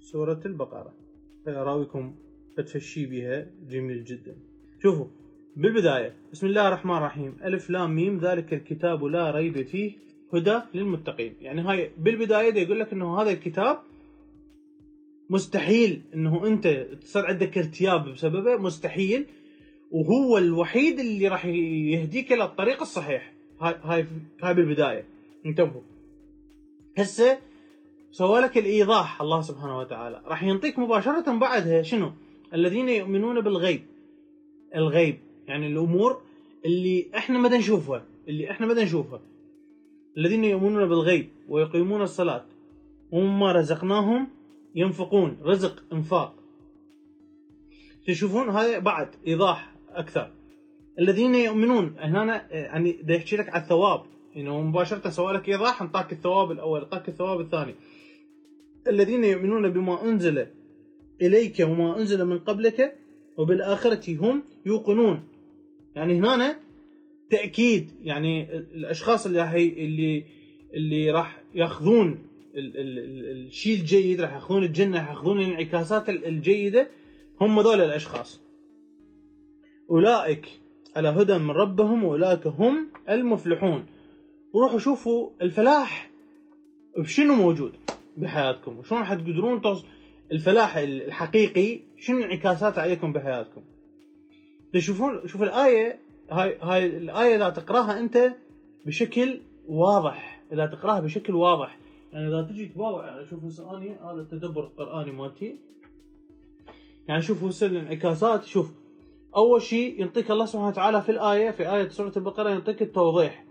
سورة البقرة. راويكم بتفشي بها. جميل جدا. شوفوا بالبداية بسم الله الرحمن الرحيم. ألف لام ميم ذلك الكتاب لا ريب فيه هدى للمتقين. يعني هاي بالبداية دي يقول لك إنه هذا الكتاب مستحيل إنه أنت تصير عندك ارتياب بسببه مستحيل. وهو الوحيد اللي راح يهديك إلى الطريق الصحيح. هاي هاي هاي بالبداية. انتبهوا. هسه سوى لك الإيضاح الله سبحانه وتعالى. راح ينطيك مباشرة بعدها شنو؟ الذين يؤمنون بالغيب. الغيب. يعني الأمور اللي إحنا ما نشوفها اللي إحنا ما نشوفها الذين يؤمنون بالغيب ويقيمون الصلاة. ومما رزقناهم ينفقون رزق انفاق. تشوفون هذا بعد إيضاح أكثر. الذين يؤمنون هنا يعني دا يحكي لك على الثواب. إنه يعني مباشرة سوى لك ايضاح انطاك الثواب الأول انطاك الثواب الثاني. الذين يؤمنون بما أنزل إليك وما أنزل من قبلك وبالآخرة هم يوقنون. يعني هنا تأكيد يعني الأشخاص اللي هي اللي اللي راح يأخذون الشيء الجيد راح ياخذون الجنة راح ياخذون الانعكاسات الجيدة هم ذول الأشخاص. أولئك على هدى من ربهم وأولئك هم المفلحون. وروحوا شوفوا الفلاح بشنو موجود بحياتكم؟ وشلون راح تقدرون الفلاح الحقيقي شنو انعكاساته عليكم بحياتكم؟ تشوفون شوف الآية هاي هاي الآية إذا تقراها أنت بشكل واضح إذا تقراها بشكل واضح. يعني إذا تجي تباوع يعني شوف هسه اني هذا التدبر القرآني مالتي. يعني شوف هسه الانعكاسات شوف أول شيء ينطيك الله سبحانه وتعالى في الآية في آية سورة البقرة ينطيك التوضيح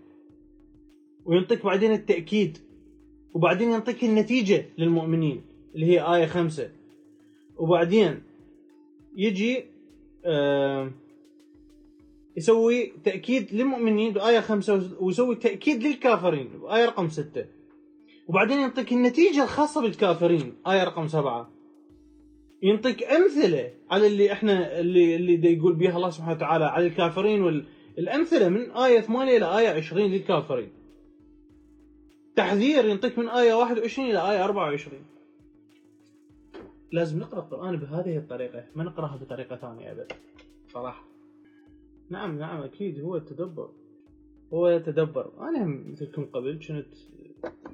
وينطيك بعدين التأكيد وبعدين ينطيك النتيجة للمؤمنين اللي هي آية خمسة. وبعدين يجي آه يسوي تأكيد للمؤمنين بآية خمسة ويسوي تأكيد للكافرين بآية رقم ستة. وبعدين يعطيك النتيجة الخاصة بالكافرين. آية رقم سبعة. ينطيك أمثلة على اللي إحنا اللي اللي يقول بها الله سبحانه وتعالى على الكافرين والامثله من آية 8 إلى آية 20 للكافرين. تحذير ينطيك من آية 21 إلى آية 24 لازم نقرأ القرآن بهذه الطريقة ما نقرأها بطريقة ثانية ابدا صراحة. نعم نعم أكيد هو التدبر. هو يتدبر أنا مثلكم قبل كنت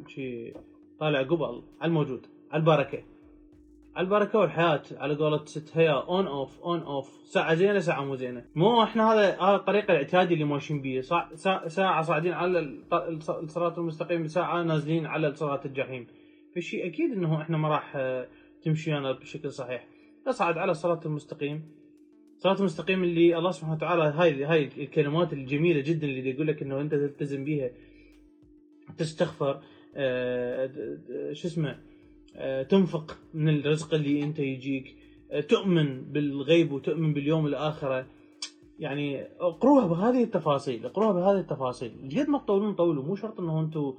شي طالع قبل على الموجود على البركة. على البركة والحياة على قولة ست هيا on off on off ساعة زينة ساعة مو زينة. مو إحنا هذا هذا الطريق الاعتيادي اللي ماشيين به ساعة صاعدين على الصراط المستقيم ساعة نازلين على صراط الجحيم. فشي أكيد إنه إحنا ما راح آه، تمشي أنا بشكل صحيح. اصعد على الصراط المستقيم. الصراط المستقيم اللي الله سبحانه وتعالى هاي هاي الكلمات الجميلة جدا اللي يقول لك إنه أنت تلتزم بها تستغفر آه، شو اسمه آه، تنفق من الرزق اللي انت يجيك آه، تؤمن بالغيب وتؤمن باليوم الآخرة. يعني اقروها بهذه التفاصيل اقروها بهذه التفاصيل. قد ما تطولون طولوا مو شرط انه أنتم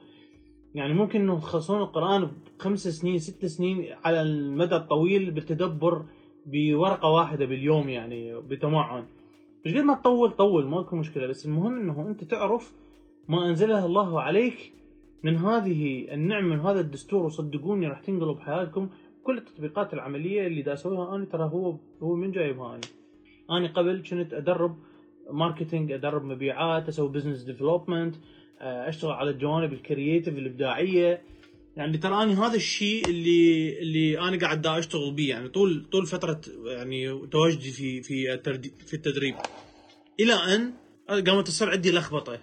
يعني ممكن انه تخلصون القرآن بخمس سنين ست سنين على المدى الطويل بالتدبر بورقة واحدة باليوم يعني بتمعن. قد ما تطول طول ماكو مشكلة. بس المهم انه انت تعرف ما أنزله الله عليك من هذه النعمه من هذا الدستور وصدقوني راح تنقلب حياتكم كل التطبيقات العملية اللي دا اسويها أنا ترى هو هو من جايبها أنا أنا قبل كنت أدرب marketing أدرب مبيعات أسوي business development أشتغل على الجوانب ال creative الإبداعية. يعني ترى اني هذا الشيء اللي اللي أنا قاعد دا أشتغل به يعني طول طول فترة يعني تواجدي في في في التدريب. إلى أن قامت تصير عندي لخبطة.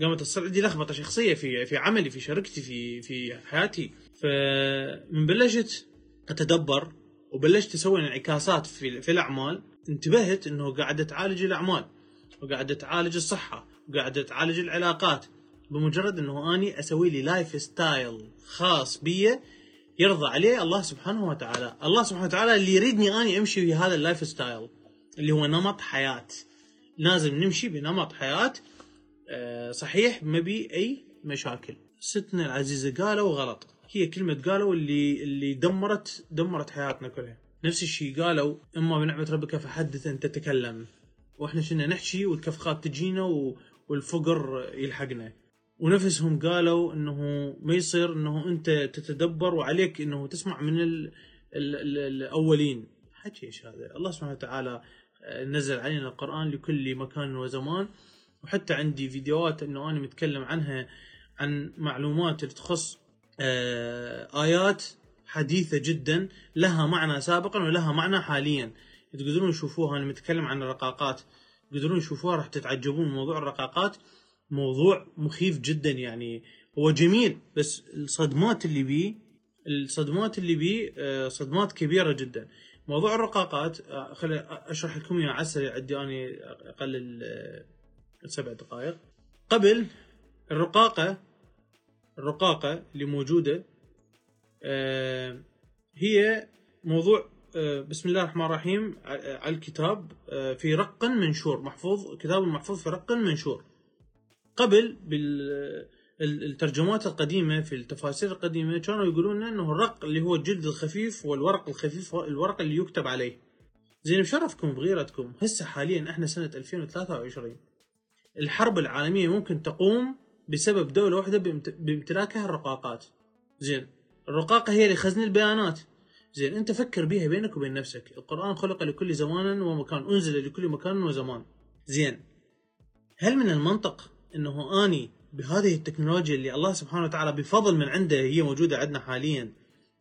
قامت تصير عندي لخبطة شخصية في في عملي في شركتي في في حياتي. فمن بلشت أتدبر وبلشت أسوي انعكاسات في في الأعمال. انتبهت إنه قاعدة تعالج الأعمال وقاعده تعالج الصحة وقاعده تعالج العلاقات. بمجرد إنه أني أسوي لي lifestyle خاص بي يرضى عليه الله سبحانه وتعالى. الله سبحانه وتعالى اللي يريدني أني أمشي في هذا ال lifestyle اللي هو نمط حياة. لازم نمشي بنمط حياة صحيح ما بي أي مشاكل. ستنا العزيزة قالوا غلط. هي كلمة قالوا اللي اللي دمرت دمرت حياتنا كلها. نفس الشيء قالوا إما بنعمة ربك فحدث أن تتكلم. وإحنا شنا نحكي والكفخات تجينا والفقر يلحقنا. ونفسهم قالوا إنه ما يصير إنه أنت تتدبر وعليك إنه تسمع من ال ال ال الأولين. حكي إيش هذا؟ الله سبحانه وتعالى آه، نزل علينا القرآن لكل مكان وزمان. وحتى عندي فيديوهات إنه أنا متكلم عنها عن معلومات اللي تخص آه، آيات حديثة جدا لها معنى سابقا ولها معنى حاليا. تقدرون تشوفوها أنا متكلم عن الرقاقات. تقدرون تشوفوها راح تتعجبون موضوع الرقاقات. موضوع مخيف جدا يعني. هو جميل بس الصدمات اللي بيه الصدمات اللي بيه آه، صدمات كبيرة جدا. موضوع الرقاقات آه، خلي أشرح لكم إياه على السريع عندي اني أقل آه، سبع دقائق. قبل الرقاقة الرقاقة اللي موجودة هي موضوع بسم الله الرحمن الرحيم على الكتاب في رق منشور محفوظ كتاب محفوظ في رق منشور. قبل بالترجمات القديمة في التفاسير القديمة كانوا يقولون إنه الرق اللي هو الجلد الخفيف والورق الخفيف الورق اللي يكتب عليه. زين بشرفكم بغيرتكم. هسه حاليا إحنا سنة 2023 الحرب العالمية ممكن تقوم بسبب دولة واحدة بامتلاكها الرقاقات. زين الرقاقة هي اللي خزن البيانات. زين انت فكر بيها بينك وبين نفسك. القرآن خلق لكل زمان ومكان أنزل لكل مكان وزمان. زين هل من المنطق إنه آني بهذه التكنولوجيا اللي الله سبحانه وتعالى بفضل من عنده هي موجودة عندنا حاليا؟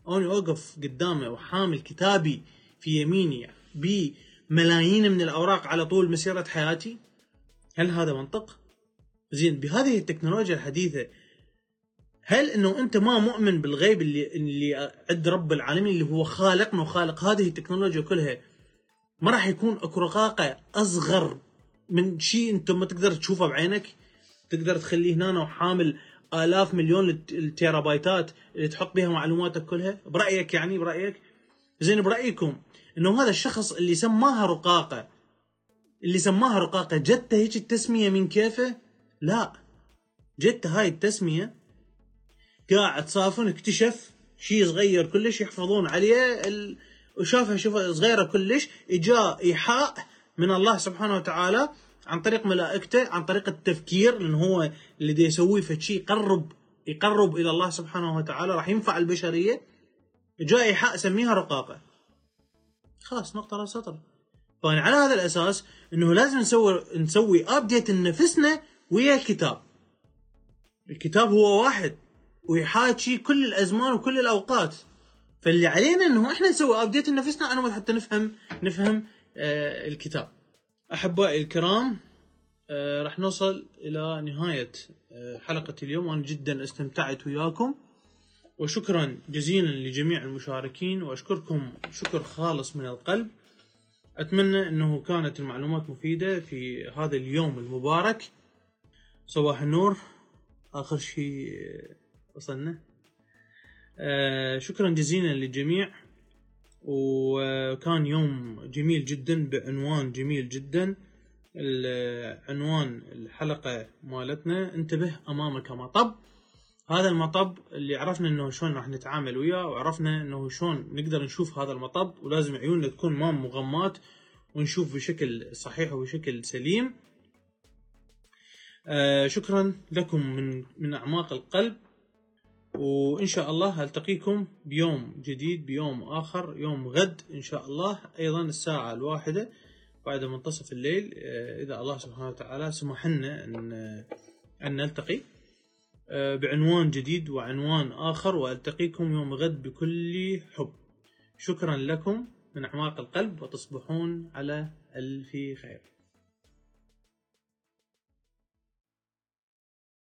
آني أوقف قدامه وحامل كتابي في يميني بملايين من الأوراق على طول مسيرة حياتي؟ هل هذا منطق؟ زين بهذه التكنولوجيا الحديثة هل إنه أنت ما مؤمن بالغيب اللي اللي عند رب العالمين اللي هو خالقنا وخالق هذه التكنولوجيا كلها؟ ما راح يكون أكو رقاقة أصغر من شيء أنت ما تقدر تشوفه بعينك؟ تقدر تخليه هنا وحامل آلاف مليون التيرابايتات اللي تحط بها معلوماتك كلها؟ برأيك يعني برأيك؟ زين برأيكم إنه هذا الشخص اللي سماها رقاقة اللي سماها رقاقة جته هيك التسمية من كيفه؟ لا. جته هاي التسمية قاعد صافن اكتشف شيء صغير كلش يحفظون عليه ال... وشافها شوف صغيرة كلش إجا إيحاء من الله سبحانه وتعالى عن طريق ملائكته عن طريق التفكير لأن هو اللي دي يسويه في شيء يقرب يقرب إلى الله سبحانه وتعالى راح ينفع البشرية. جاء إيحاء سميها رقاقة. خلاص نقطة على سطر فانا على هذا الأساس إنه لازم نسوي نسوي ابديت لنفسنا ويا الكتاب الكتاب هو واحد ويحاكي كل الأزمان وكل الأوقات. فاللي علينا إنه إحنا نسوي ابديت لنفسنا أنا حتى نفهم نفهم آه الكتاب. أحبائي الكرام آه راح نوصل إلى نهاية آه حلقة اليوم. وأنا جدا استمتعت وياكم. وشكرا جزيلا لجميع المشاركين. وأشكركم شكر خالص من القلب. أتمنى إنه كانت المعلومات مفيدة في هذا اليوم المبارك. صباح النور. آخر شيء وصلنا. آه شكرا جزيلا للجميع. وكان يوم جميل جدا بعنوان جميل جدا. عنوان الحلقة مالتنا. انتبه أمامك مطب هذا المطب اللي عرفنا إنه شلون راح نتعامل وياه وعرفنا إنه شلون نقدر نشوف هذا المطب ولازم عيوننا تكون ما مغمات ونشوف بشكل صحيح وبشكل سليم. آه شكرا لكم من من أعماق القلب وإن شاء الله ألتقيكم بيوم جديد بيوم آخر يوم غد إن شاء الله أيضا الساعة الواحدة بعد منتصف الليل. آه، إذا الله سبحانه وتعالى سمح لنا أن أن نلتقي. آه، بعنوان جديد وعنوان آخر وألتقيكم يوم غد بكل حب. شكرا لكم من أعماق القلب وتصبحون على ألف خير.